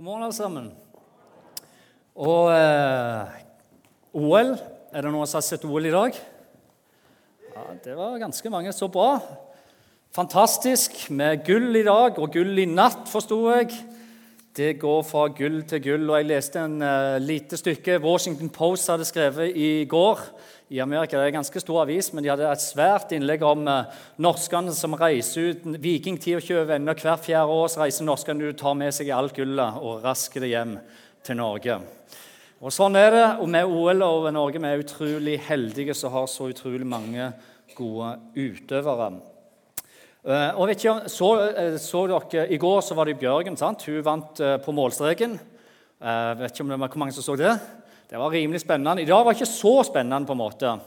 God morgen, alle sammen. Og eh, OL Er det noen som har sett OL i dag? Ja, Det var ganske mange. Så bra. Fantastisk med gull i dag og gull i natt, forsto jeg. Det går fra gull til gull. Og jeg leste en uh, lite stykke Washington Post hadde skrevet i går. I Amerika det er en ganske stor avis, men de hadde et svært innlegg om uh, norskene som reiser ut. Vikingtid og kjører venner. Hvert fjerde år reiser norskene ut, tar med seg alt gullet og rasker det hjem til Norge. Og Sånn er det. Og med OL over Norge vi er utrolig heldige som har så utrolig mange gode utøvere. Uh, og vet ikke, så, uh, så dere, I går så var det Bjørgen. sant? Hun vant uh, på målstreken. vet ikke om det var hvor mange som så det. Det var rimelig spennende. I dag var det ikke så spennende. på en måte.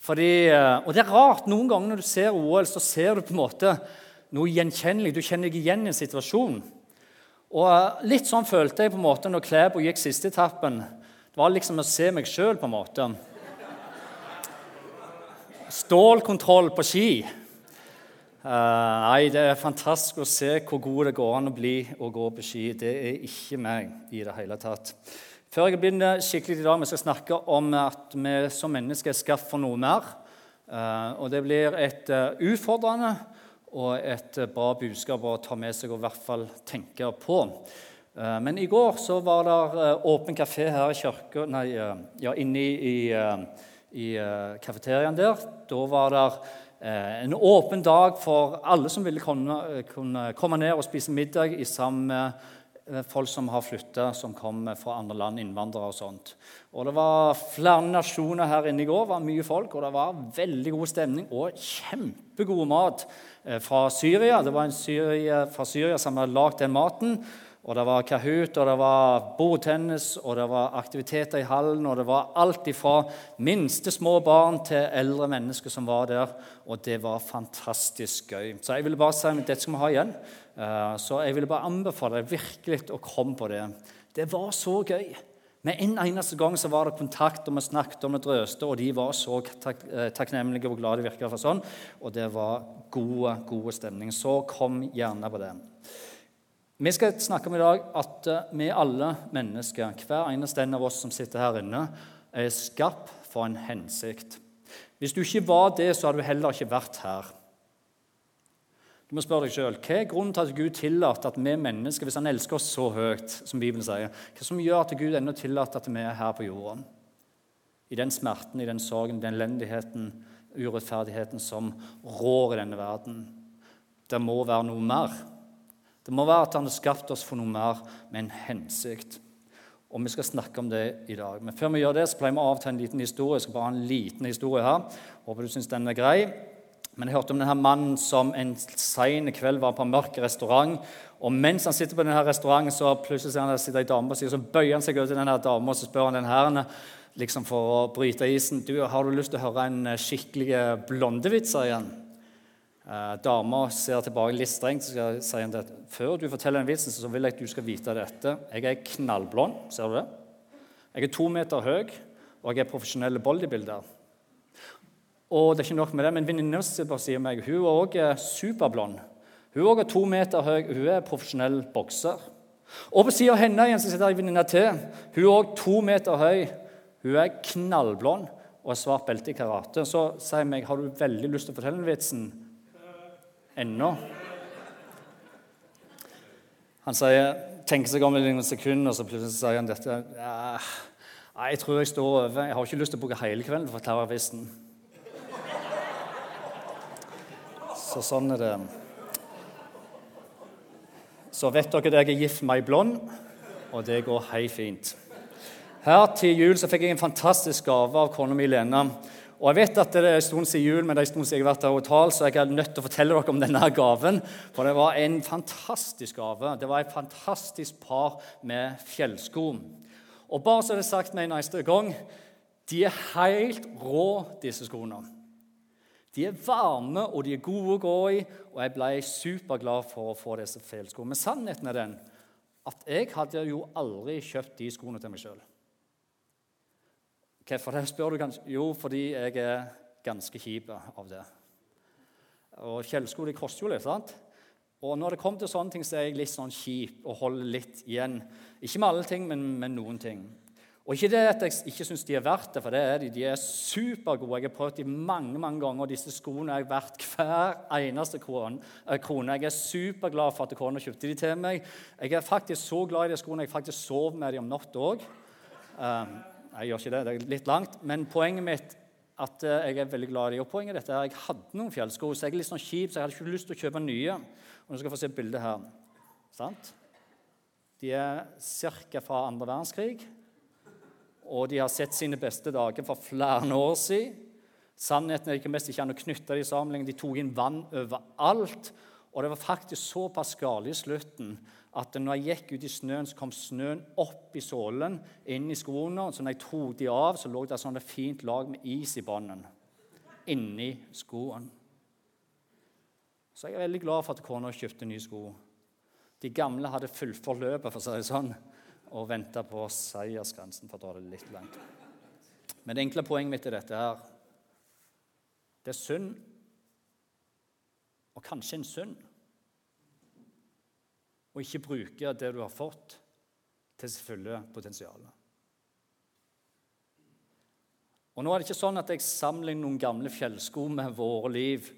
Fordi, og det er rart. Noen ganger når du ser OL, så ser du på en måte noe gjenkjennelig. Du kjenner deg igjen i en situasjon. Og Litt sånn følte jeg på en måte når Klæbo gikk siste etappen. Det var liksom å se meg sjøl, på en måte. Stålkontroll på ski. Uh, nei, Det er fantastisk å se hvor god det går an å bli å gå på ski. Det er ikke meg i det hele tatt. Før jeg begynner skikkelig i dag, vi skal snakke om at vi som mennesker er skapt for noe mer. Uh, og Det blir et uh, utfordrende og et bra budskap å ta med seg og i hvert fall tenke på. Men i går så var det åpen kafé her i kirka, nei, ja, inne i, i, i kafeteriaen der. Da var det Eh, en åpen dag for alle som ville kunne, eh, kunne komme ned og spise middag i sammen med eh, folk som har flytta, som kom fra andre land, innvandrere og sånt. Og Det var flere nasjoner her inne i går, var mye folk, og det var veldig god stemning og kjempegod mat fra Syria. Det var en syrie fra Syria som hadde lagd den maten. Og det var Kahoot, og det var bordtennis, og det var aktiviteter i hallen. Og det var alt ifra minste små barn til eldre mennesker som var der. Og det var fantastisk gøy. Så jeg ville bare si at dette skal vi ha igjen. Eh, så jeg ville bare anbefale deg virkelig å komme på det. Det var så gøy. Med en eneste gang så var det kontakt, og vi snakket om det drøste, og de var så tak eh, takknemlige og glade de virka for sånn. Og det var gode, gode stemning. Så kom gjerne på det. Vi skal snakke om i dag at eh, vi alle mennesker, hver eneste en av oss som sitter her inne, er skapt for en hensikt. Hvis du ikke var det, så hadde du heller ikke vært her. Du må spørre deg selv, Hva er grunnen til at Gud tillater at vi mennesker, hvis han elsker oss så høyt, som Bibelen sier, hva som gjør at Gud ennå tillater at vi er her på jorda? I den smerten, i den sorgen, den elendigheten, urettferdigheten som rår i denne verden. Det må være noe mer. Det må være at han har skapt oss for noe mer med en hensikt. Og Vi skal snakke om det i dag. Men før vi gjør det, så pleier vi av til en liten historie. Jeg skal bare ha en liten historie her. Håper du syns den er grei. Men jeg hørte om denne mannen som en sen kveld var på en mørk restaurant. Og mens han sitter på denne restauranten, så plutselig ser han det sitter dame på siden, så bøyer han seg over til denne dama og så spør han den herren, liksom for å bryte isen du, har du lyst til å høre en skikkelig blondevits igjen. Eh, Dama ser tilbake litt strengt og sier at før du forteller den vitsen, så vil jeg at du skal vite dette. Jeg er knallblond. Ser du det? Jeg er to meter høy, og jeg er profesjonell bodybuilder. Og det er ikke nok med det, men venninna sier meg hun er også superblond. Hun er også to meter høy, hun er profesjonell bokser. Og på siden av henne igjen så sitter ei venninne til. Hun er også to meter høy. Hun er knallblond og har svart belte i karate. Så sier jeg meg, har du veldig lyst til å fortelle den vitsen ennå. Han sier, tenker seg om i noen sekunder, og så plutselig sier han dette. Ja, jeg tror jeg står over. Jeg har ikke lyst til å bruke hele kvelden for vitsen. Så sånn er det. Så vet dere at jeg er gift med ei blond, og det går hei fint. Her til jul så fikk jeg en fantastisk gave av kona mi Lena. Og Jeg vet at det er en stund siden jul, men det er en stund siden jeg har vært her og talt, så jeg er nødt til å fortelle dere om denne gaven. For det var en fantastisk gave. Det var et fantastisk par med fjellsko. Og bare så det er sagt med en neste gang de er helt rå, disse skoene. De er varme, og de er gode å gå i, og jeg ble superglad for å få disse fjellskoene. Men sannheten er den at jeg hadde jo aldri kjøpt de skoene til meg sjøl. Hvorfor det, spør du kanskje? Jo, fordi jeg er ganske kjip av det. Og Fjellsko de koster jo litt. sant? Og når det kommer til sånne ting, så er jeg litt sånn kjip og holder litt igjen. Ikke med alle ting, men med noen ting. Og ikke det at jeg ikke syns de er verdt det, for det er de. De er supergode. Jeg har prøvd de mange mange ganger, og disse skoene er verdt hver eneste eh, krone. Jeg er superglad for at kona kjøpte de til meg. Jeg er faktisk så glad i de skoene jeg faktisk sov med dem om natta òg. Um, jeg gjør ikke det, det er litt langt. Men poenget mitt at eh, jeg er veldig glad i å poenget dette er, Jeg hadde noen fjellsko, så jeg er litt sånn kjip, så jeg hadde ikke lyst til å kjøpe nye. Og nå skal få se bildet her. Sant? De er ca. fra andre verdenskrig og de har sett sine beste dager for flere år siden. Sannheten er ikke mest ikke an å knytte de sammen. De tok inn vann overalt. Og det var faktisk såpass galt i slutten at når jeg gikk ut i snøen, så kom snøen opp i sålen, inn i skoene. Så når jeg tok de av, så lå det et sånt fint lag med is i bånden inni skoene. Så jeg er veldig glad for at kona kjøpte nye sko. De gamle hadde fullført løpet, for å si det sånn og venta på seiersgrensen, for å dra det litt langt. Men det enkle poenget mitt er dette her Det er synd, og kanskje en synd, å ikke bruke det du har fått, til sitt fulle potensial. Og nå er det ikke sånn at jeg sammenligner noen gamle fjellsko med våre liv.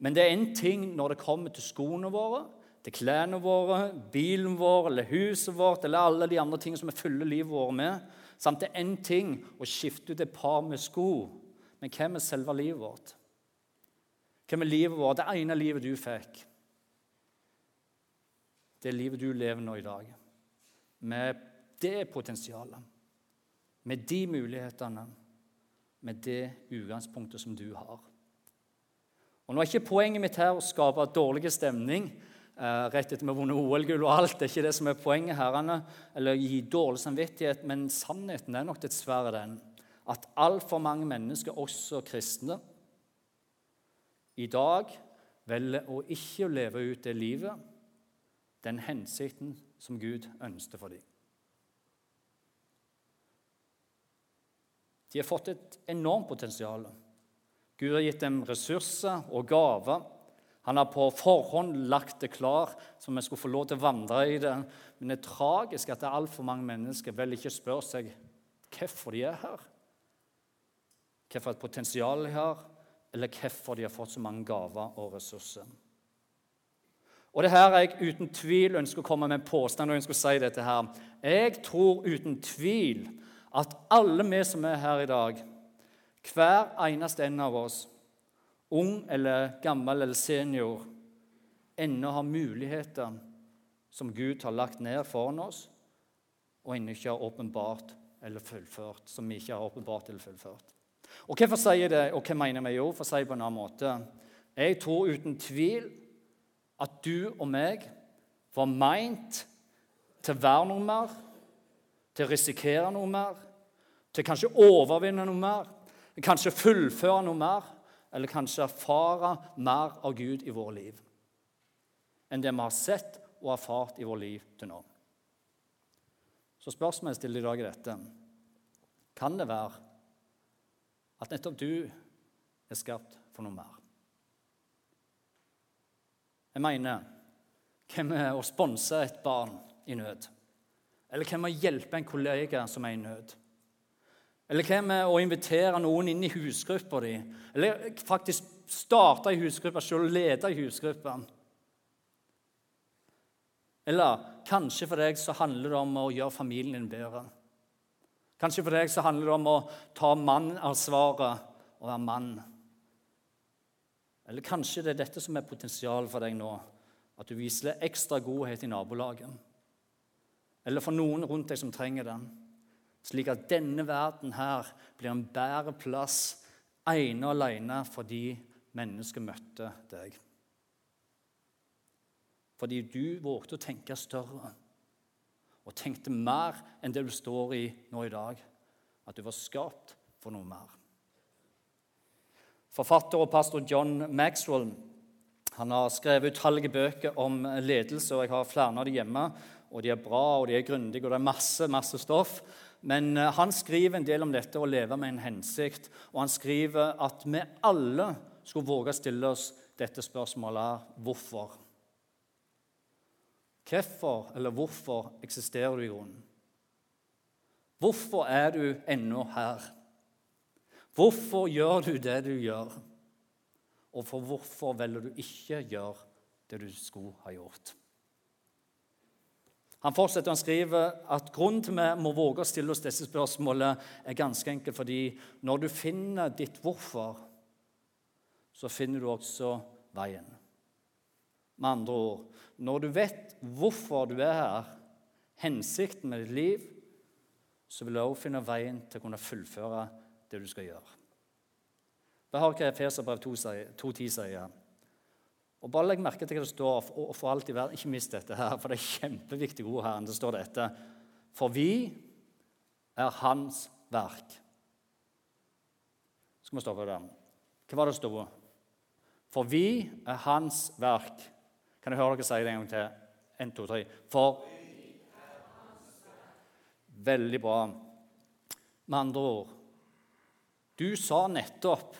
Men det er én ting når det kommer til skoene våre, til klærne våre, bilen vår eller huset vårt eller alle de andre tingene som vi fyller livet vårt med. Samt det er én ting å skifte ut et par med sko. Men hvem er selve livet vårt? Hvem er livet vårt? Det ene livet du fikk. Det livet du lever nå i dag. Med det potensialet. Med de mulighetene. Med det utgangspunktet som du har. Og Nå er ikke poenget mitt her å skape dårlig stemning Eh, rett etter vi har vunnet OL-gull og alt. Det er ikke det som er poenget, herrene, eller gi dårlig samvittighet. Men sannheten er nok dessverre den at altfor mange mennesker, også kristne, i dag velger å ikke leve ut det livet, den hensikten som Gud ønsket for dem. De har fått et enormt potensial. Gud har gitt dem ressurser og gaver han har på forhånd lagt det klar, så vi skulle få lov til å vandre i det. Men det er tragisk at det er altfor mange mennesker vel ikke spør seg hvorfor de er her. Hvorfor et potensial de har, eller hvorfor de har fått så mange gaver og ressurser. Og det her jeg uten tvil ønsker å komme med en påstand. og ønsker å si dette her. Jeg tror uten tvil at alle vi som er her i dag, hver eneste en av oss, ung eller gammel eller senior, ennå har muligheter som Gud har lagt ned foran oss, og ennå ikke har åpenbart eller fullført. som vi ikke har åpenbart eller fullført. Og Hvorfor sier jeg det, og hva mener vi? Jo, for å si det på en annen måte. Jeg tror uten tvil at du og meg var meint til å være noe mer, til å risikere noe mer, til kanskje å overvinne noe mer, kanskje fullføre noe mer eller kanskje erfare mer av Gud i våre liv enn det vi har sett og erfart i vårt liv til nå. Så spørsmålet jeg stiller i dag, er dette Kan det være at nettopp du er skapt for noe mer? Jeg mener hvem er å sponse et barn i nød? Eller hvem er å hjelpe en kollega som er i nød? Eller hvem er å invitere noen inn i husgruppa di? Eller faktisk starte i husgruppa selv og lede i husgruppa? Eller kanskje for deg så handler det om å gjøre familien din bedre. Kanskje for deg så handler det om å ta mannansvaret og være mann. Eller kanskje det er dette som er potensial for deg nå. At du viser ekstra godhet i nabolaget. Eller for noen rundt deg som trenger den slik at denne verden her blir en bedre plass ene og alene fordi mennesket møtte deg. Fordi du vågte å tenke større og tenkte mer enn det du står i nå i dag. At du var skapt for noe mer. Forfatter og pastor John Maxwell han har skrevet utallige bøker om ledelse, og jeg har flere av dem hjemme. og De er bra og de er grundige, og det er masse, masse stoff. Men eh, han skriver en del om dette å leve med en hensikt. Og han skriver at vi alle skulle våge å stille oss dette spørsmålet hvorfor. Hvorfor eller hvorfor eksisterer du i grunnen? Hvorfor er du ennå her? Hvorfor gjør du det du gjør? Og for hvorfor velger du ikke gjøre det du skulle ha gjort? Han fortsetter, han skriver at grunnen til vi må våge å stille oss disse spørsmålene, er ganske enkel fordi når du finner ditt hvorfor, så finner du også veien. Med andre ord, når du vet hvorfor du er her, hensikten med ditt liv, så vil du også finne veien til å kunne fullføre det du skal gjøre. Hør hva Efeserbrev 2.10 sier. Og Bare legg merke til hva det står, og for alt i verden, ikke mist dette her, for det er kjempeviktige ord her. Det står dette For vi er Hans verk. Skal vi stoppe der? Hva var det det sto? For vi er Hans verk. Kan jeg høre dere si det en gang til? En, to, tre. For Veldig bra. Med andre ord Du sa nettopp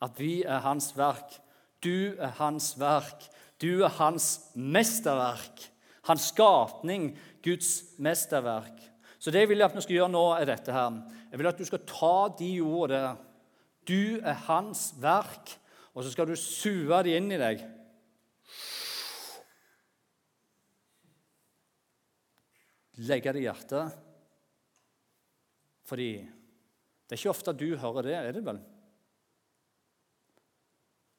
at vi er Hans verk. Du er hans verk. Du er hans mesterverk. Hans skapning, Guds mesterverk. Så det jeg vil at vi skal gjøre nå, er dette her. Jeg vil at du skal ta de ordene der. Du er hans verk, og så skal du sue de inn i deg. Legge det i hjertet. Fordi det er ikke ofte du hører det, er det vel?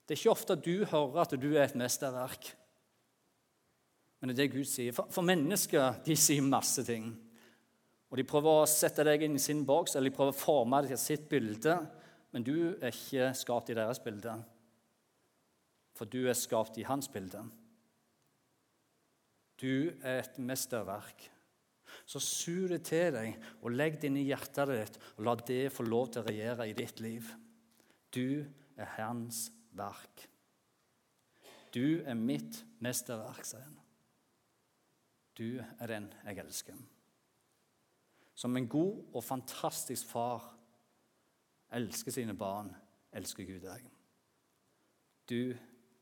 Det er ikke ofte du hører at du er et mesterverk. Men det er det Gud sier. For, for mennesker de sier masse ting. Og De prøver å sette deg inn i sin boks eller de prøver å forme deg til sitt bilde. Men du er ikke skapt i deres bilde, for du er skapt i hans bilde. Du er et mesterverk. Så sur det til deg og legg det inn i hjertet ditt, og la det få lov til å regjere i ditt liv. Du er Herrens verk. Du er mitt mesterverk, sier han. Du er den jeg elsker. Som en god og fantastisk far elsker sine barn, elsker Gud deg. Du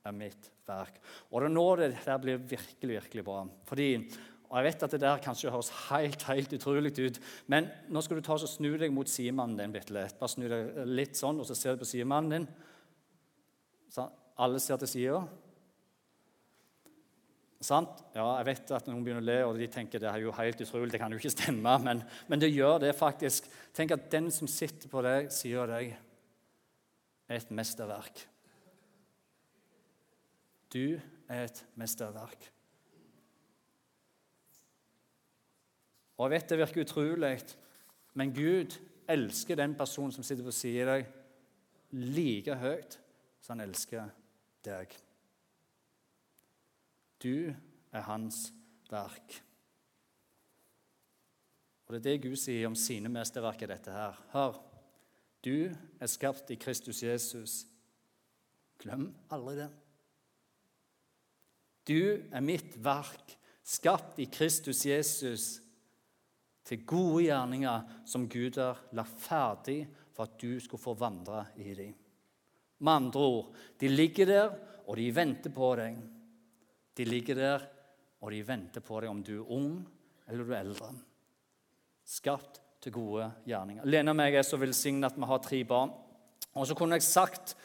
er mitt verk. Og det er nå det der blir virkelig, virkelig bra. Fordi, og Jeg vet at det der kanskje høres helt helt utrolig ut, men nå skal du ta og snu deg mot sidemannen din bitte litt. Bare snu deg litt sånn, og så ser du på sidemannen din. Så alle ser til sida. Sant? Ja, jeg vet at noen begynner å le, og de tenker det er jo helt utrolig. Det kan jo ikke stemme, men, men det gjør det faktisk. Tenk at den som sitter på deg, sier deg, er et mesterverk. Du er et mesterverk. Og jeg vet det virker utrolig, men Gud elsker den personen som sitter på siden av deg, like høyt som han elsker deg. Du er hans verk. Og Det er det Gud sier om sine mesterverk i dette her. Hør, du er skapt i Kristus Jesus. Glem aldri det. Du er mitt verk, skapt i Kristus Jesus, til gode gjerninger som Gud har lagt ferdig for at du skulle få vandre i dem. Med andre ord, de ligger der, og de venter på deg. De ligger der, og de venter på deg om du er ung eller du er eldre. Skapt til gode gjerninger. Lene og meg er så velsignet at vi har tre barn. Og så kunne jeg sagt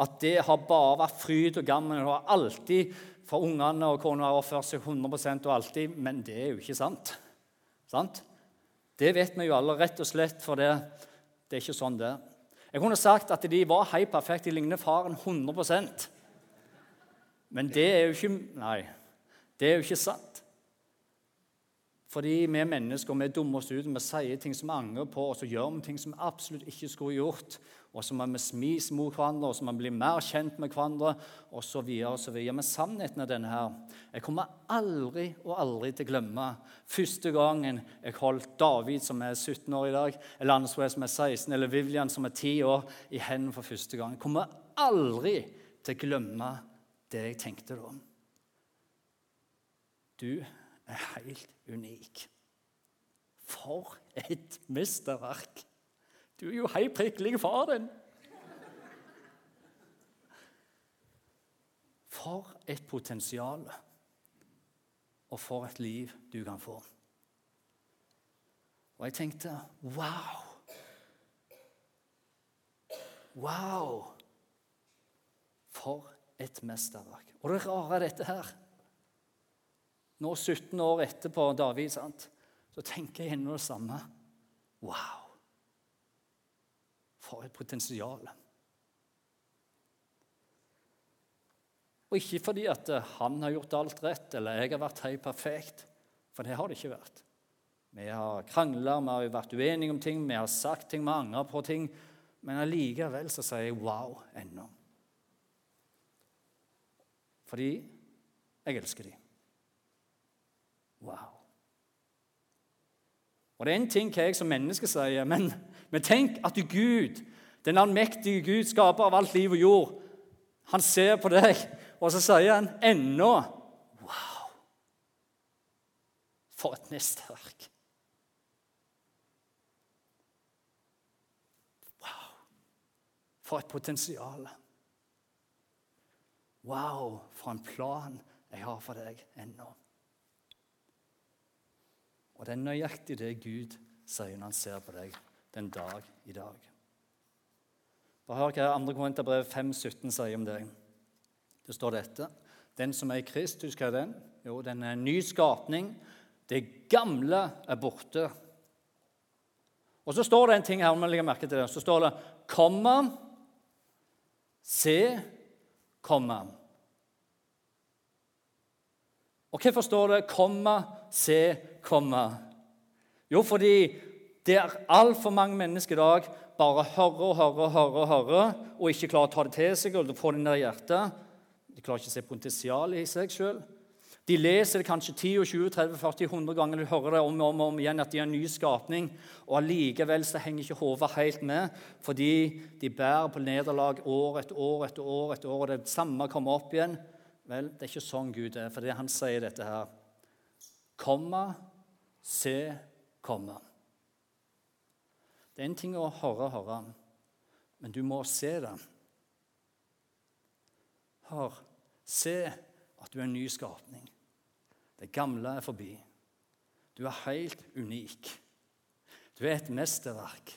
at det har bare vært fryd og gammen. Det har alltid for ungene og kona har oppført seg 100% og alltid, men det er jo ikke sant. sant? Det vet vi jo alle, rett og slett, for det, det er ikke sånn det er. Jeg kunne sagt at de var helt perfekte, de ligner faren 100% Men det er jo ikke Nei, det er jo ikke sant. Fordi vi er mennesker, vi dummer oss ut, vi sier ting som vi angrer på, og så gjør vi ting som vi absolutt ikke skulle gjort. Og så må vi smis mot hverandre, og så må vi bli mer kjent med hverandre, osv. osv. Men sannheten er denne her. Jeg kommer aldri og aldri til å glemme første gangen jeg holdt David, som er 17 år i dag, eller Answay, som er 16, eller Vivian, som er 10 år, i hendene for første gang. Jeg kommer aldri til å glemme det jeg tenkte da. Du er helt unik. For et mesterverk! Du er jo hei prikkelig far din. For et potensial. og for et liv du kan få. Og jeg tenkte wow! Wow! For et mesterverk. Og det rare er dette her Nå 17 år etterpå David, sant? så tenker jeg ennå det samme. Wow! For et potensial. Og ikke fordi at han har gjort alt rett, eller jeg har vært helt perfekt, for det har det ikke vært. Vi har krangla, vi har vært uenige om ting, vi har sagt ting, vi angrer på ting. Men allikevel så sier jeg wow ennå. Fordi jeg elsker dem. Wow. Og Det er en ting hva jeg som menneske sier, men, men tenk at Gud, den allmektige Gud, skaper av alt liv og jord, han ser på deg, og så sier han ennå Wow! For et mesterverk. Wow! For et potensial. Wow, for en plan jeg har for deg ennå. Og det er nøyaktig det Gud sier når han ser på deg den dag i dag. Bare hør hva 2. Korinterbrev 5,17 sier om deg. Det står dette. Den som er i Kristus, hva er den? Jo, den er en ny skapning. Det gamle er borte. Og så står det en ting her, om jeg legger merke til det. Så står det 'komma, se, komma'. Og hvorfor står det 'komma, se, komma'? Jo, fordi det er altfor mange mennesker i dag bare hører og hører og hører, hører, og ikke klarer å ta det til seg og få det ned i hjertet. De klarer ikke å se potensialet i seg sjøl. De leser det kanskje 10, 20, 30, 40, 100 ganger. De hører det om og om, om, igjen at de er en ny skapning. Og allikevel så henger ikke hodet helt med, fordi de bærer på nederlag år etter år etter år. etter år, og det samme kommer opp igjen. Vel, det er ikke sånn Gud er, for det han sier dette her. Komma, se, komme. Det er en ting å høre, høre, men du må se det. Hør, se at du er en ny skapning. Det gamle er forbi. Du er helt unik. Du er et mesterverk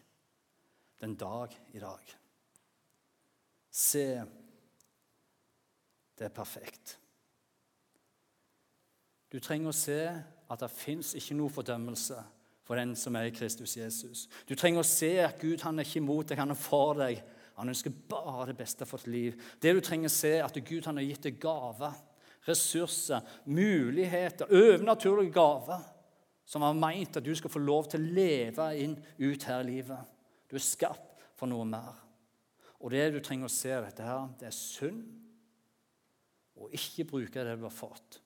den dag i dag. Se det er perfekt. Du trenger å se at det fins ikke noe fordømmelse for den som er i Kristus Jesus. Du trenger å se at Gud han er ikke imot deg, han er for deg. Han ønsker bare det beste for ditt liv. Det du trenger å se, er at Gud han har gitt deg gaver, ressurser, muligheter, overnaturlige gaver som har meint at du skal få lov til å leve inn ut her i livet. Du er skapt for noe mer. Og det du trenger å se, dette her, det er synd og ikke bruke det du har fått,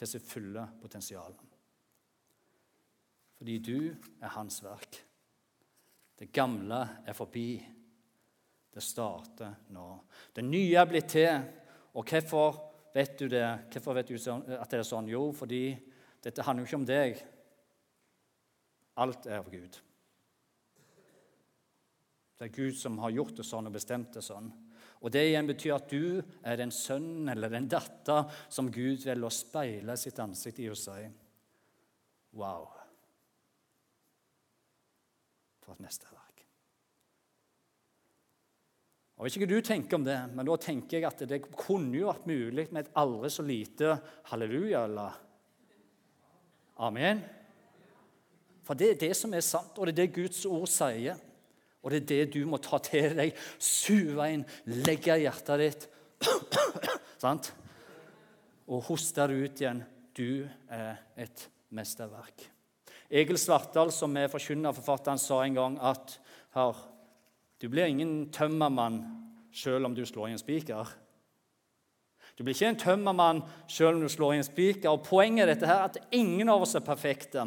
til sitt fulle potensial. Fordi du er hans verk. Det gamle er forbi. Det starter nå. Det nye er blitt til. Og hvorfor vet du det? Hvorfor vet du at det er sånn? Jo, fordi dette handler jo ikke om deg. Alt er av Gud. Det er Gud som har gjort det sånn og bestemt det sånn. Og Det igjen betyr at du er den sønnen eller den datter som Gud velger å speile sitt ansikt i og si Wow. For et mesterverk. Jeg vet ikke hva du tenker om det, men da tenker jeg at det kunne jo vært mulig med et aldri så lite halleluja eller amen. For det er det som er sant, og det er det Guds ord sier. Og det er det du må ta til deg, suve inn, legge i hjertet ditt. Sant? Og hoste det ut igjen. Du er et mesterverk. Egil Svartdal, som er forkynnerforfatteren, sa en gang at her, du blir ingen tømmermann selv om du slår i en spiker. Du blir ikke en tømmermann selv om du slår i en spiker. Og Poenget er dette her, at ingen av oss er perfekte.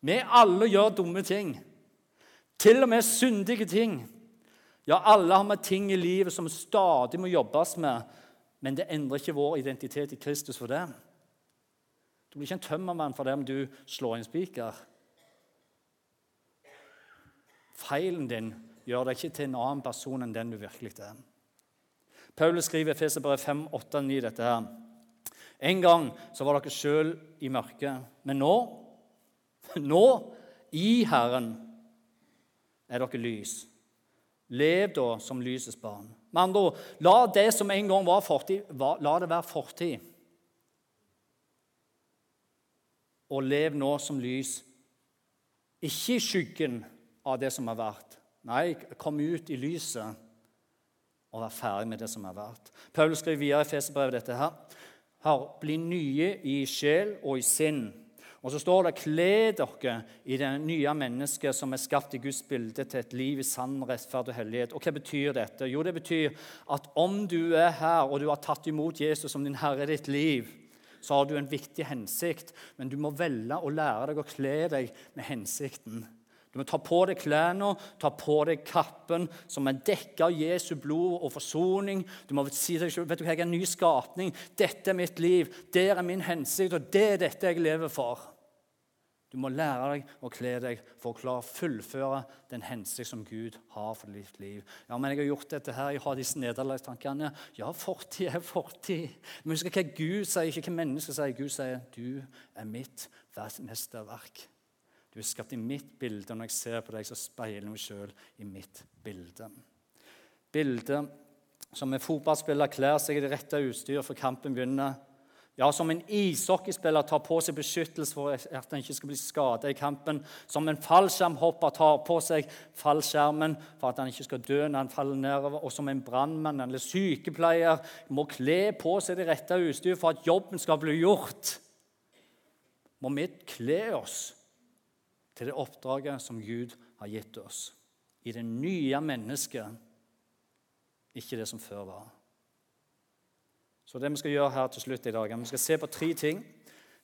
Vi alle gjør dumme ting. Til og med syndige ting. Ja, alle har vi ting i livet som stadig må jobbes med, men det endrer ikke vår identitet i Kristus for det. Du blir ikke en tømmermann for det om du slår en spiker. Feilen din gjør deg ikke til en annen person enn den du virkelig er. Paulus skriver i Feserbrevet 5, 8, 9 dette her. En gang så var dere sjøl i mørket, men nå, nå, i Herren, er dere lys. Lev da som lysets barn. Med andre ord, la det som en gang var fortid, la det være fortid. Og lev nå som lys, ikke i skyggen av det som har vært. Nei, kom ut i lyset og vær ferdig med det som har vært. Paulus skriver videre i Feserbrevet dette her. her. Bli nye i sjel og i sinn. Og så står det 'kle dere i det nye mennesket som er skapt i Guds bilde, til et liv i sann rettferd og hellighet'. Og Hva betyr dette? Jo, det betyr at om du er her og du har tatt imot Jesus som din herre i ditt liv, så har du en viktig hensikt, men du må velge å lære deg å kle deg med hensikten. Du må ta på deg klærne, ta på deg kappen, som er dekket av Jesu blod og forsoning. Du må si deg selv, vet du hva, jeg er en ny skapning. Dette er mitt liv. Der er min hensikt, og det er dette jeg lever for. Du må lære deg å kle deg for å klare å fullføre den hensikt som Gud har for ditt liv. Ja, men jeg har gjort dette her, jeg har disse nederlagstankene. Ja, fortid er fortid. Men husk hva Gud sier, ikke hva mennesker sier. Gud sier du er mitt mesterverk. Du er skapt i mitt bilde, og når jeg ser på deg, så speiler meg sjøl i mitt bilde. Bildet som en fotballspiller kler seg i det rette utstyret før kampen begynner. Ja, som en ishockeyspiller tar på seg beskyttelse for at han ikke skal bli skadet i kampen. Som en fallskjermhopper tar på seg fallskjermen for at han ikke skal dø når han faller nedover. Og som en brannmann eller sykepleier må kle på seg det rette utstyret for at jobben skal bli gjort. Må vi kle oss til det oppdraget som Gud har gitt oss. I det nye mennesket, ikke det som før var. Så det vi skal gjøre her til slutt i dag, er vi skal se på tre ting.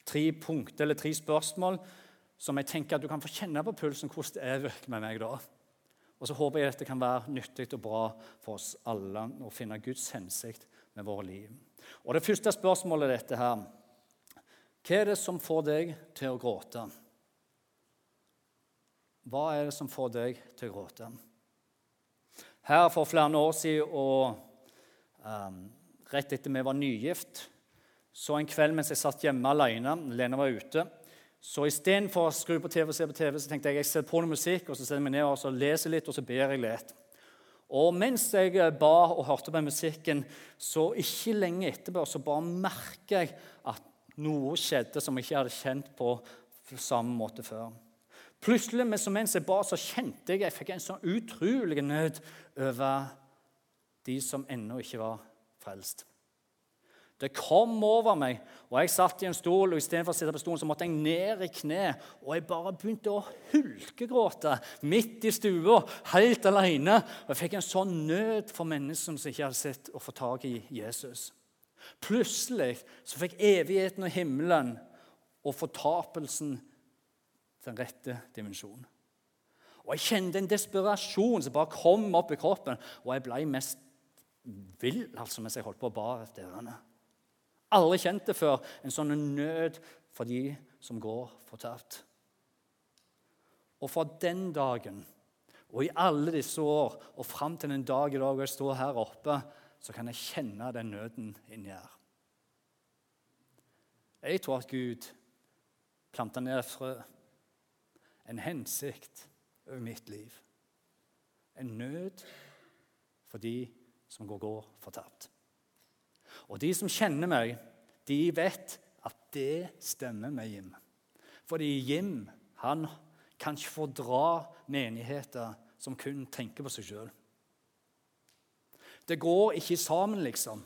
Tre punkter eller tre spørsmål som jeg tenker at du kan få kjenne på pulsen hvordan det er med meg da. Og så håper jeg dette kan være nyttig og bra for oss alle å finne Guds hensikt med våre liv. Og Det første spørsmålet er dette her. Hva er det som får deg til å gråte? Hva er det som får deg til å gråte? Her for flere år siden, og um, rett etter vi var nygift, så en kveld mens jeg satt hjemme alene, Lene var ute så Istedenfor å skru på TV og se på TV, så tenkte jeg jeg ser på noe musikk og så setter jeg meg ned og så leser litt, og så ber jeg litt. Og mens jeg ba og hørte på musikken, så ikke lenge etterpå så bare merker jeg at noe skjedde som jeg ikke hadde kjent på samme måte før. Plutselig mens jeg ba, så kjente jeg jeg fikk en sånn utrolig nød over de som ennå ikke var frelst. Det kom over meg, og jeg satt i en stol, og istedenfor å sitte på stolen så måtte jeg ned i kne. Og jeg bare begynte å hulkegråte midt i stua, helt alene. Og jeg fikk en sånn nød for mennesker som ikke hadde sett å få tak i Jesus. Plutselig så fikk evigheten og himmelen og fortapelsen den rette dimensjonen. Og Jeg kjente en desperasjon som bare kom opp i kroppen, og jeg ble mest vill altså, mens jeg holdt på å bade etter ørene. Aldri kjent det før, en sånn nød for de som går fortapt. Og fra den dagen og i alle disse år og fram til den dag i dag jeg står her oppe, så kan jeg kjenne den nøden inni her. Jeg tror at Gud planta ned et frø en hensikt over mitt liv. En nød for de som går, fortapt. Og de som kjenner meg, de vet at det stemmer med Jim. Fordi Jim han kan ikke fordra menigheter som kun tenker på seg sjøl. Det går ikke sammen, liksom.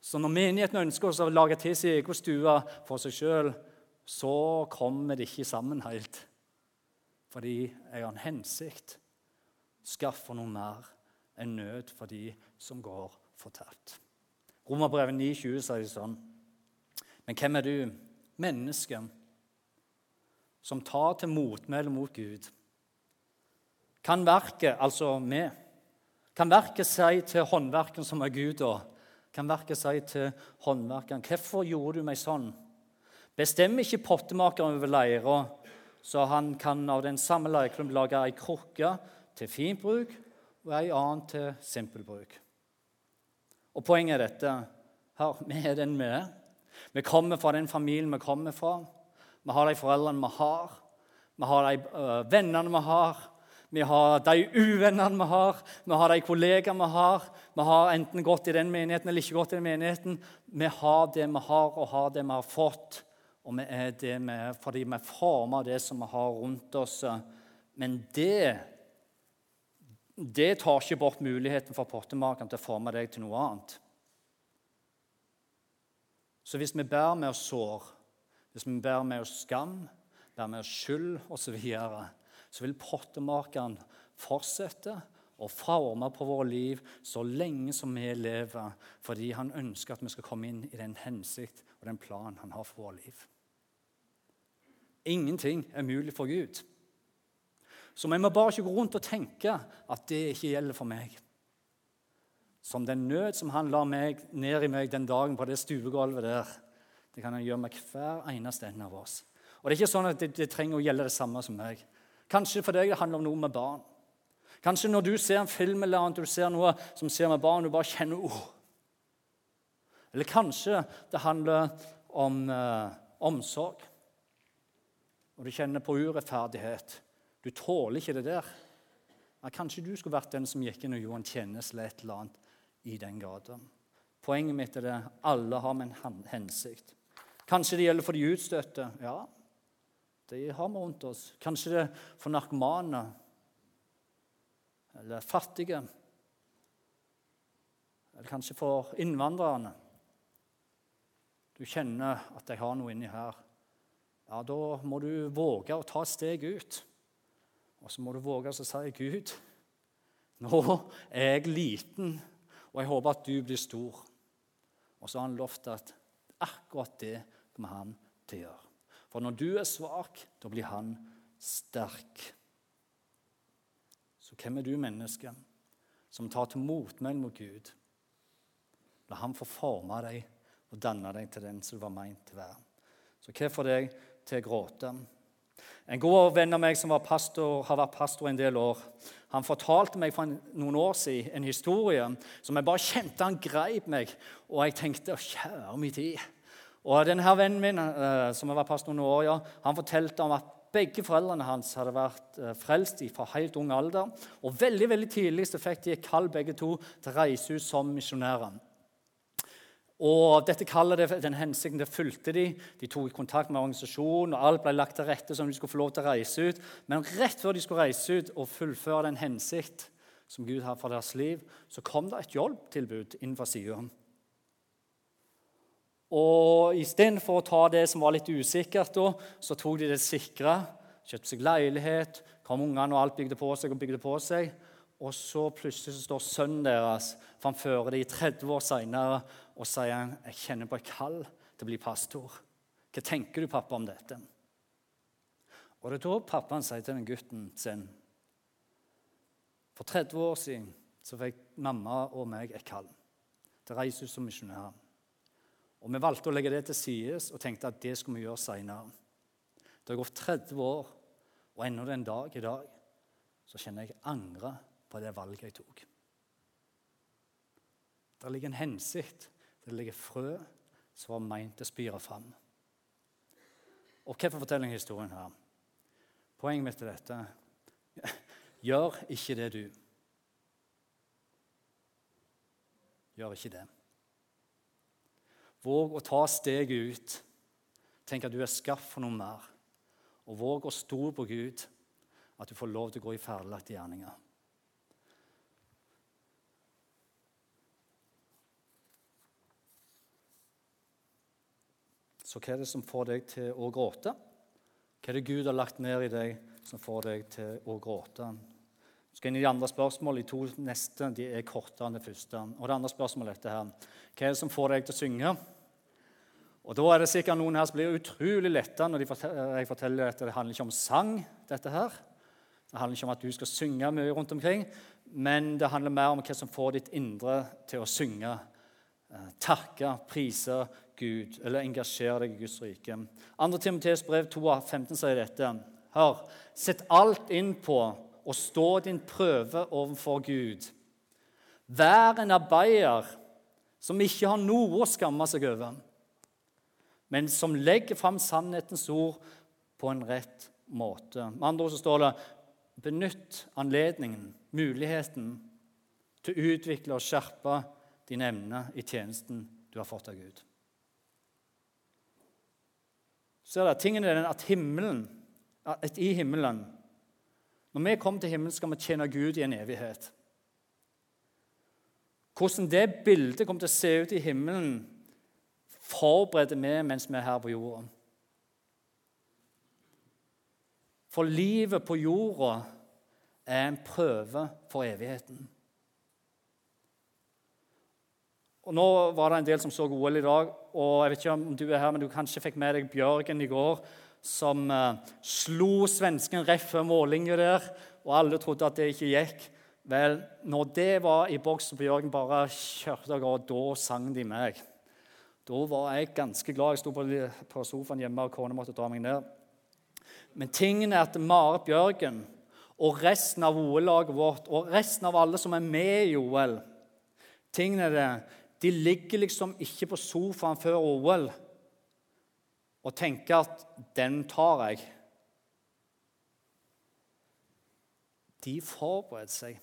Så når menigheten ønsker å lage til sin egen stue for seg sjøl, så kommer det ikke sammen helt. Fordi jeg har en hensikt. Skaffe noe mer. En nød for de som går fortapt. Romerbrevet 9,20 sier det sånn. Men hvem er du? Menneske som tar til motmæle mot Gud. Kan verket, altså vi, kan verket si til håndverken som er Gud, da? Kan verket si til håndverkeren, 'Hvorfor gjorde du meg sånn?' Bestemmer ikke pottemakeren over leira, så han kan av den samme leirklumpen lage ei krukke til fint bruk og ei annen til simpel bruk. Og Poenget er dette. Her, vi er den vi er. Vi kommer fra den familien vi kommer fra. Vi har de foreldrene vi har. Vi har de uh, vennene vi har. Vi har de uvennene vi har. Vi har de kollegaene vi har. Vi har enten gått i den menigheten eller ikke gått i den menigheten. Vi har det vi har, og har det vi har fått. Og vi er det vi er fordi vi er former det som vi har rundt oss. Men det det tar ikke bort muligheten for pottemakeren til å forme deg til noe annet. Så hvis vi bærer med oss sår, hvis vi bærer med oss skam, bærer med oss skyld osv., så, videre, så vil pottemakeren fortsette å forme på våre liv så lenge som vi lever, fordi han ønsker at vi skal komme inn i den hensikt og den plan han har for vårt liv. Ingenting er mulig for Gud. Så vi må bare ikke gå rundt og tenke at det ikke gjelder for meg. Som den nød som han la meg, ned i meg den dagen på det stuegulvet der, det kan han gjøre med hver eneste en av oss. Og Det er ikke sånn at det, det, trenger å gjelde det samme som meg. Kanskje for deg det handler om noe med barn. Kanskje når du ser en film eller annet, du ser noe som ser med barn, du bare kjenner ord. Eller kanskje det handler om eh, omsorg, og du kjenner på urettferdighet. Du tåler ikke det der. Ja, kanskje du skulle vært den som gikk inn og gjorde en tjeneste eller et eller annet i den gata. Poenget mitt er det alle har med en hensikt. Kanskje det gjelder for de utstøtte. Ja, det har vi rundt oss. Kanskje det er for narkomane eller fattige. Eller kanskje for innvandrerne. Du kjenner at jeg har noe inni her. Ja, da må du våge å ta et steg ut. Og så må du våge å si, 'Gud, nå er jeg liten, og jeg håper at du blir stor.' Og så har han lovt at akkurat det kommer han til å gjøre. For når du er svak, da blir han sterk. Så hvem er du, menneske, som tar til motmæle mot Gud? La ham få forme deg og danne deg til den som du var meint til å være. Så hva får deg til å gråte? En god venn av meg som pastor, har vært pastor en del år, han fortalte meg for noen år siden en historie som jeg bare kjente han greip meg. Og jeg tenkte kjære min tid. Og denne vennen min eh, som har vært pastor noen år, ja, han fortalte om at begge foreldrene hans hadde vært eh, frelst fra helt ung alder. Og veldig veldig tidlig så fikk de et kall begge to til å reise ut som misjonærer. Og dette kallet, den hensikten, det fulgte de. De tok kontakt med organisasjonen, og alt ble lagt til rette som de skulle få lov til å reise ut. Men rett før de skulle reise ut og fullføre den hensikt som Gud har for deres liv, så kom det et jobbtilbud innenfor Sion. Og istedenfor å ta det som var litt usikkert, da, så tok de det sikre. Kjøpte seg leilighet, kom ungene, og alt bygde på seg og bygde på seg. Og så plutselig så står sønnen deres framfor dem 30 år seinere og sier han, 'Jeg kjenner på et kall til å bli pastor'. Hva tenker du, pappa, om dette? Og det er da pappaen sier til den gutten sin For 30 år siden så fikk mamma og meg et kall til å reise ut som misjonærer. Og vi valgte å legge det til side og tenkte at det skulle vi gjøre seinere. Det har gått 30 år, og ennå den dag i dag så kjenner jeg angre på det valget jeg tok. Det ligger en hensikt, det ligger frø som var meint å spire fram. Og hvorfor forteller jeg historien her? Poenget mitt er dette Gjør ikke det, du. Gjør ikke det. Våg å ta steget ut. Tenk at du er skapt for noe mer. Og våg å stole på Gud, at du får lov til å gå i ferdiglagte gjerninger. Så hva er det som får deg til å gråte? Hva er det Gud har lagt ned i deg som får deg til å gråte? Så skal inn i de andre spørsmålene. De to neste de er kortere enn det første. Og det andre spørsmålet er dette her. Hva er det som får deg til å synge? Og Da er det sikkert noen her som blir utrolig letta når forteller, jeg forteller at det handler ikke om sang. dette her. Det handler ikke om at du skal synge mye rundt omkring, men det handler mer om hva som får ditt indre til å synge. Eh, takke, prise, Gud, eller engasjere deg i Guds rike. 2. Timotees brev 2,15 sier dette. Hør, sett alt inn på å stå din prøve overfor Gud. Vær en arbeider som ikke har noe å skamme seg over. men som legger fram sannhetens ord på en rett måte. Med andre ord så står det benytt anledningen, muligheten, til å utvikle og skjerpe dine emner i tjenesten du har fått av Gud. Så er det tingen er den at himmelen, at i himmelen Når vi kommer til himmelen, skal vi tjene Gud i en evighet. Hvordan det bildet kommer til å se ut i himmelen, forbereder vi mens vi er her på jorda. For livet på jorda er en prøve for evigheten. Og Nå var det en del som så OL i dag, og jeg vet ikke om du er her, men du kanskje fikk med deg Bjørgen i går, som uh, slo svensken rett før målinga der, og alle trodde at det ikke gikk. Vel, når det var i boks og Bjørgen bare kjørte av gårde, da sang de meg. Da var jeg ganske glad. Jeg sto på, på sofaen hjemme, og kona måtte dra meg ned. Men tingen er at Marit Bjørgen og resten av OL-laget vårt og resten av alle som er med i OL Tingen er det, De ligger liksom ikke på sofaen før OL og tenker at 'den tar jeg'. De forbereder seg.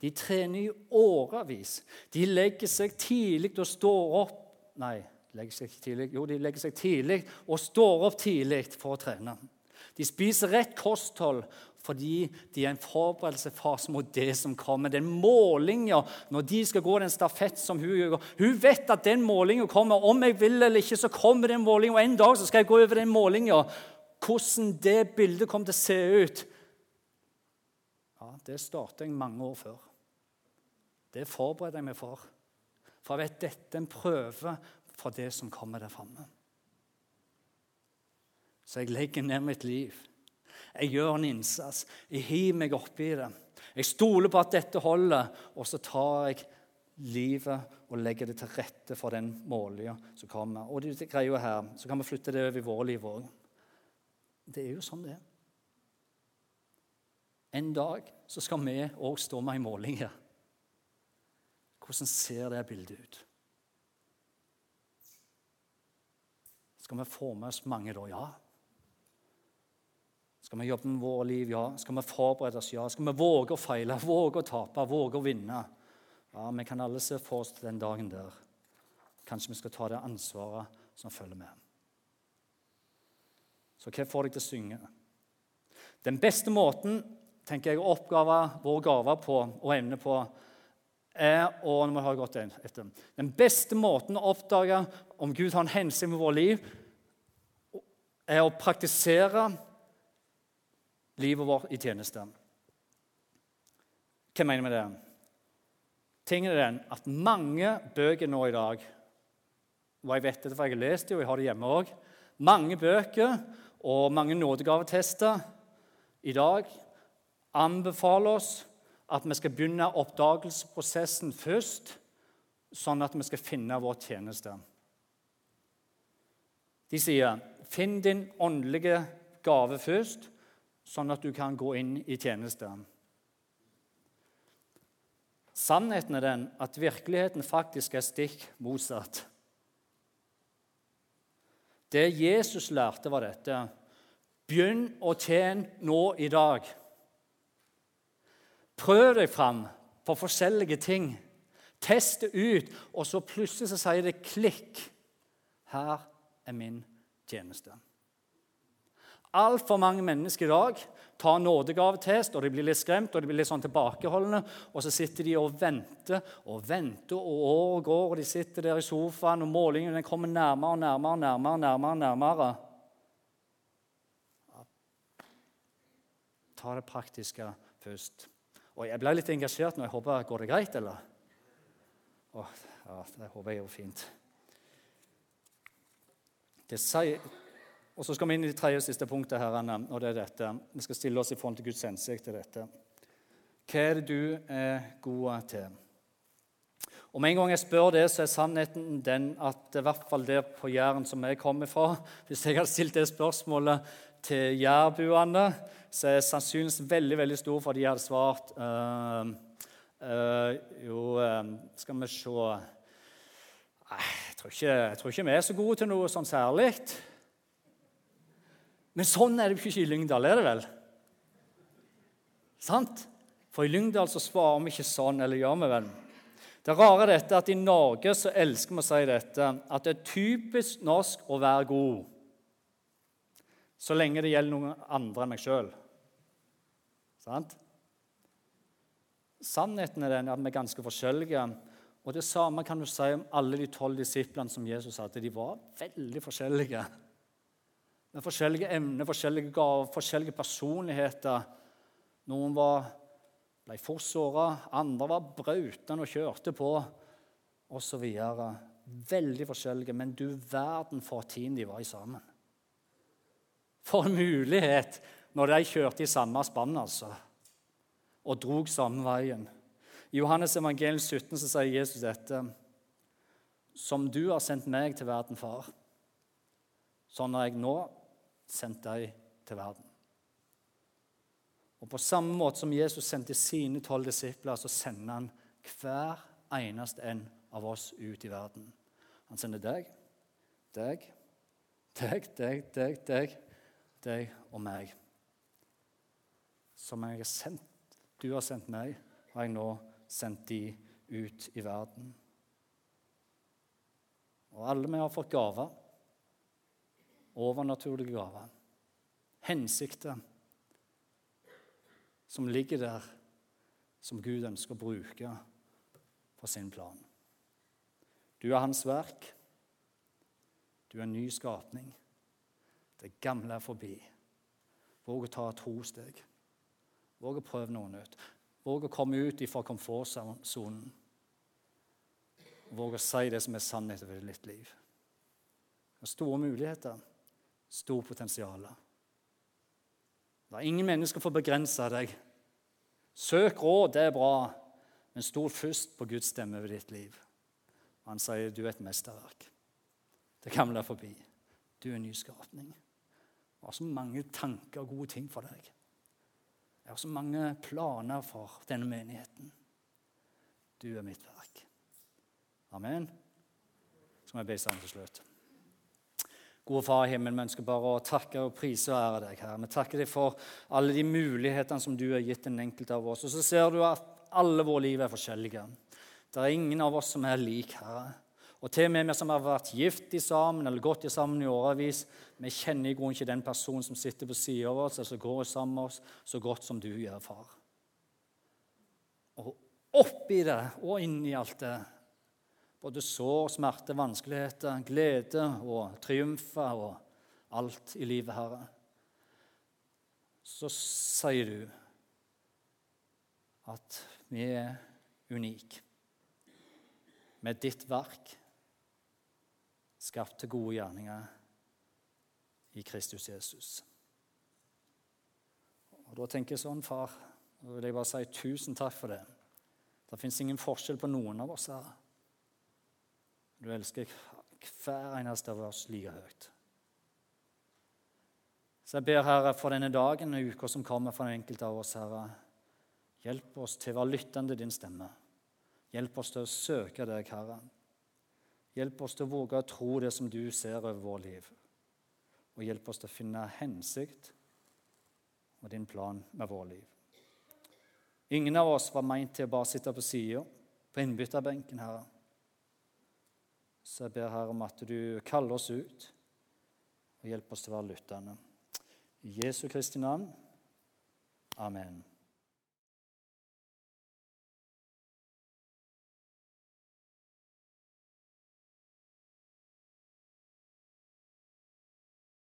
De trener i årevis. De legger seg tidlig og står opp Nei, legger seg ikke tidlig. Jo, de legger seg tidlig og står opp tidlig for å trene. De spiser rett kosthold fordi de er en forberedelsesfase mot det som kommer. Den målinga når de skal gå den stafett som hun gjør Hun vet at den målinga kommer. Om jeg vil eller ikke, så kommer den målinga. Og en dag så skal jeg gå over den målinga. Hvordan det bildet kommer til å se ut, ja, det starter jeg mange år før. Det forbereder jeg meg for. For jeg vet dette er en prøve for det som kommer der framme. Så jeg legger ned mitt liv. Jeg gjør en innsats. Jeg hiver meg oppi det. Jeg stoler på at dette holder, og så tar jeg livet og legger det til rette for den måløya som kommer. Og det greia her, Så kan vi flytte det over i vårt liv òg. Det er jo sånn det er. En dag så skal vi òg stå med ei måling her. Hvordan ser det bildet ut? Skal vi få med oss mange da? Ja. Skal vi jobbe med våre liv? Ja. Skal vi forberede oss? Ja. Skal vi våge å feile, våge å tape, våge å vinne? Ja, Vi kan alle se for oss den dagen der. Kanskje vi skal ta det ansvaret som følger med. Så hva får deg til å synge? Den beste måten tenker jeg, å oppgave vår gave på og evne på, er og nå må jeg ha gått etter. Den beste måten å oppdage om Gud har en hensikt med vårt liv, er å praktisere livet vårt i tjeneste. Hva mener vi med det? Tingen er den at mange bøker nå i dag og Jeg vet det, for jeg har lest det, og jeg har det hjemme òg. Mange bøker og mange nådegavetester i dag anbefaler oss at vi skal begynne oppdagelsesprosessen først, sånn at vi skal finne vår tjeneste. De sier 'finn din åndelige gave først', sånn at du kan gå inn i tjeneste. Sannheten er den at virkeligheten faktisk er stikk motsatt. Det Jesus lærte, var dette. Begynn å tjene nå i dag. Prøv deg fram på forskjellige ting. Test det ut, og så plutselig så sier det klikk. Her er min tjeneste. Altfor mange mennesker i dag tar nådegavetest, og de blir litt skremt og de blir litt sånn tilbakeholdne. Og så sitter de og venter og venter, og året går, og de sitter der i sofaen, og målingen den kommer nærmere og nærmere. nærmere, nærmere, nærmere. Ta det praktiske først. Og Jeg ble litt engasjert nå. Jeg håper Går det greit, eller? Åh, ja, Det håper jeg går fint. Det sier og Så skal vi inn i det tredje og siste punktet. her, og det er dette. Vi skal stille oss i front til Guds hensikt til dette. Hva er det du er god til? Om en gang jeg spør det, så er sannheten den at i hvert fall der på Jæren som jeg kommer fra Hvis jeg hadde stilt det spørsmålet til jærbuene, så er sannsynligheten veldig veldig stor for at de hadde svart øh, øh, Jo, uh, skal vi se tror, ikke, jeg tror ikke vi er så gode til noe sånn særlig. Men sånn er det ikke i Lyngdal, er det vel? Sant? For i Lyngdal så svarer vi ikke sånn, eller gjør vi vel? Det rare er dette at i Norge så elsker vi å si dette, at det er typisk norsk å være god. Så lenge det gjelder noen andre enn meg sjøl. Sant? Sannheten er den at vi er ganske forskjellige. Og det samme kan du si om alle de tolv disiplene som Jesus hadde. De var veldig forskjellige. Med forskjellige emner, forskjellige gaver, forskjellige personligheter. Noen var, ble for såra, andre var brautende og kjørte på, osv. Veldig forskjellige, men du verden for team de var i sammen. For en mulighet når de kjørte i samme spann, altså og drog samme veien. I Johannes evangelium 17 så sier Jesus dette.: Som du har sendt meg til verden, far, sånn har jeg nå sendt deg til verden. Og På samme måte som Jesus sendte sine tolv disipler, så sender han hver eneste en av oss ut i verden. Han sender deg, deg, deg, deg, deg, deg, deg og meg. Som jeg har sendt du har sendt meg, har jeg nå sendt de ut i verden. Og alle vi har fått gaver. Overnaturlige gaver. Hensikter som ligger der, som Gud ønsker å bruke for sin plan. Du er hans verk. Du er en ny skapning. Det gamle er forbi. Våg å ta et trosteg. Våg å prøve noe nytt. Våg å komme ut fra komfortsonen. Våg å si det som er sannheten ved ditt liv. Det er store muligheter, stort potensial. Er ingen mennesker for å begrense deg. Søk råd, det er bra, men stol først på Guds stemme over ditt liv. Han sier du er et mesterverk. Det gamle er forbi. Du er en nyskapning. Du har så mange tanker og gode ting for deg. Jeg har så mange planer for denne menigheten. Du er mitt verk. Amen. Så må jeg be sammen til slutt. Gode Far i himmelen, vi ønsker bare å takke og prise og ære deg, Herre. Vi takker deg for alle de mulighetene som du har gitt den enkelte av oss. Og så ser du at alle våre liv er forskjellige. Det er ingen av oss som er lik, Herre. Og til og med vi som har vært gift i sammen eller gått i sammen i årevis, vi kjenner i grunnen ikke den personen som sitter på siden av oss, eller som går sammen med oss, så godt som du gjør, far. Og oppi det og inni alt det, både sår, smerte, vanskeligheter, glede og triumfer og alt i livet, Herre, så sier du at vi er unike med ditt verk skapt til gode gjerninger i Kristus Jesus. Og Da tenker jeg sånn, far, da vil jeg bare si tusen takk for det. Det fins ingen forskjell på noen av oss her. Du elsker hver eneste av oss like høyt. Så jeg ber Herre for denne dagen og uka som kommer for den enkelte av oss, Herre. Hjelp oss til å være lyttende til din stemme. Hjelp oss til å søke deg, Herre. Hjelp oss til å våge å tro det som du ser over vårt liv. Og hjelp oss til å finne hensikt og din plan med vårt liv. Ingen av oss var meint til å bare sitte på sida, på innbytterbenken, Herre. Så jeg ber Herre om at du kaller oss ut og hjelper oss til å være lyttende. I Jesu Kristi navn. Amen.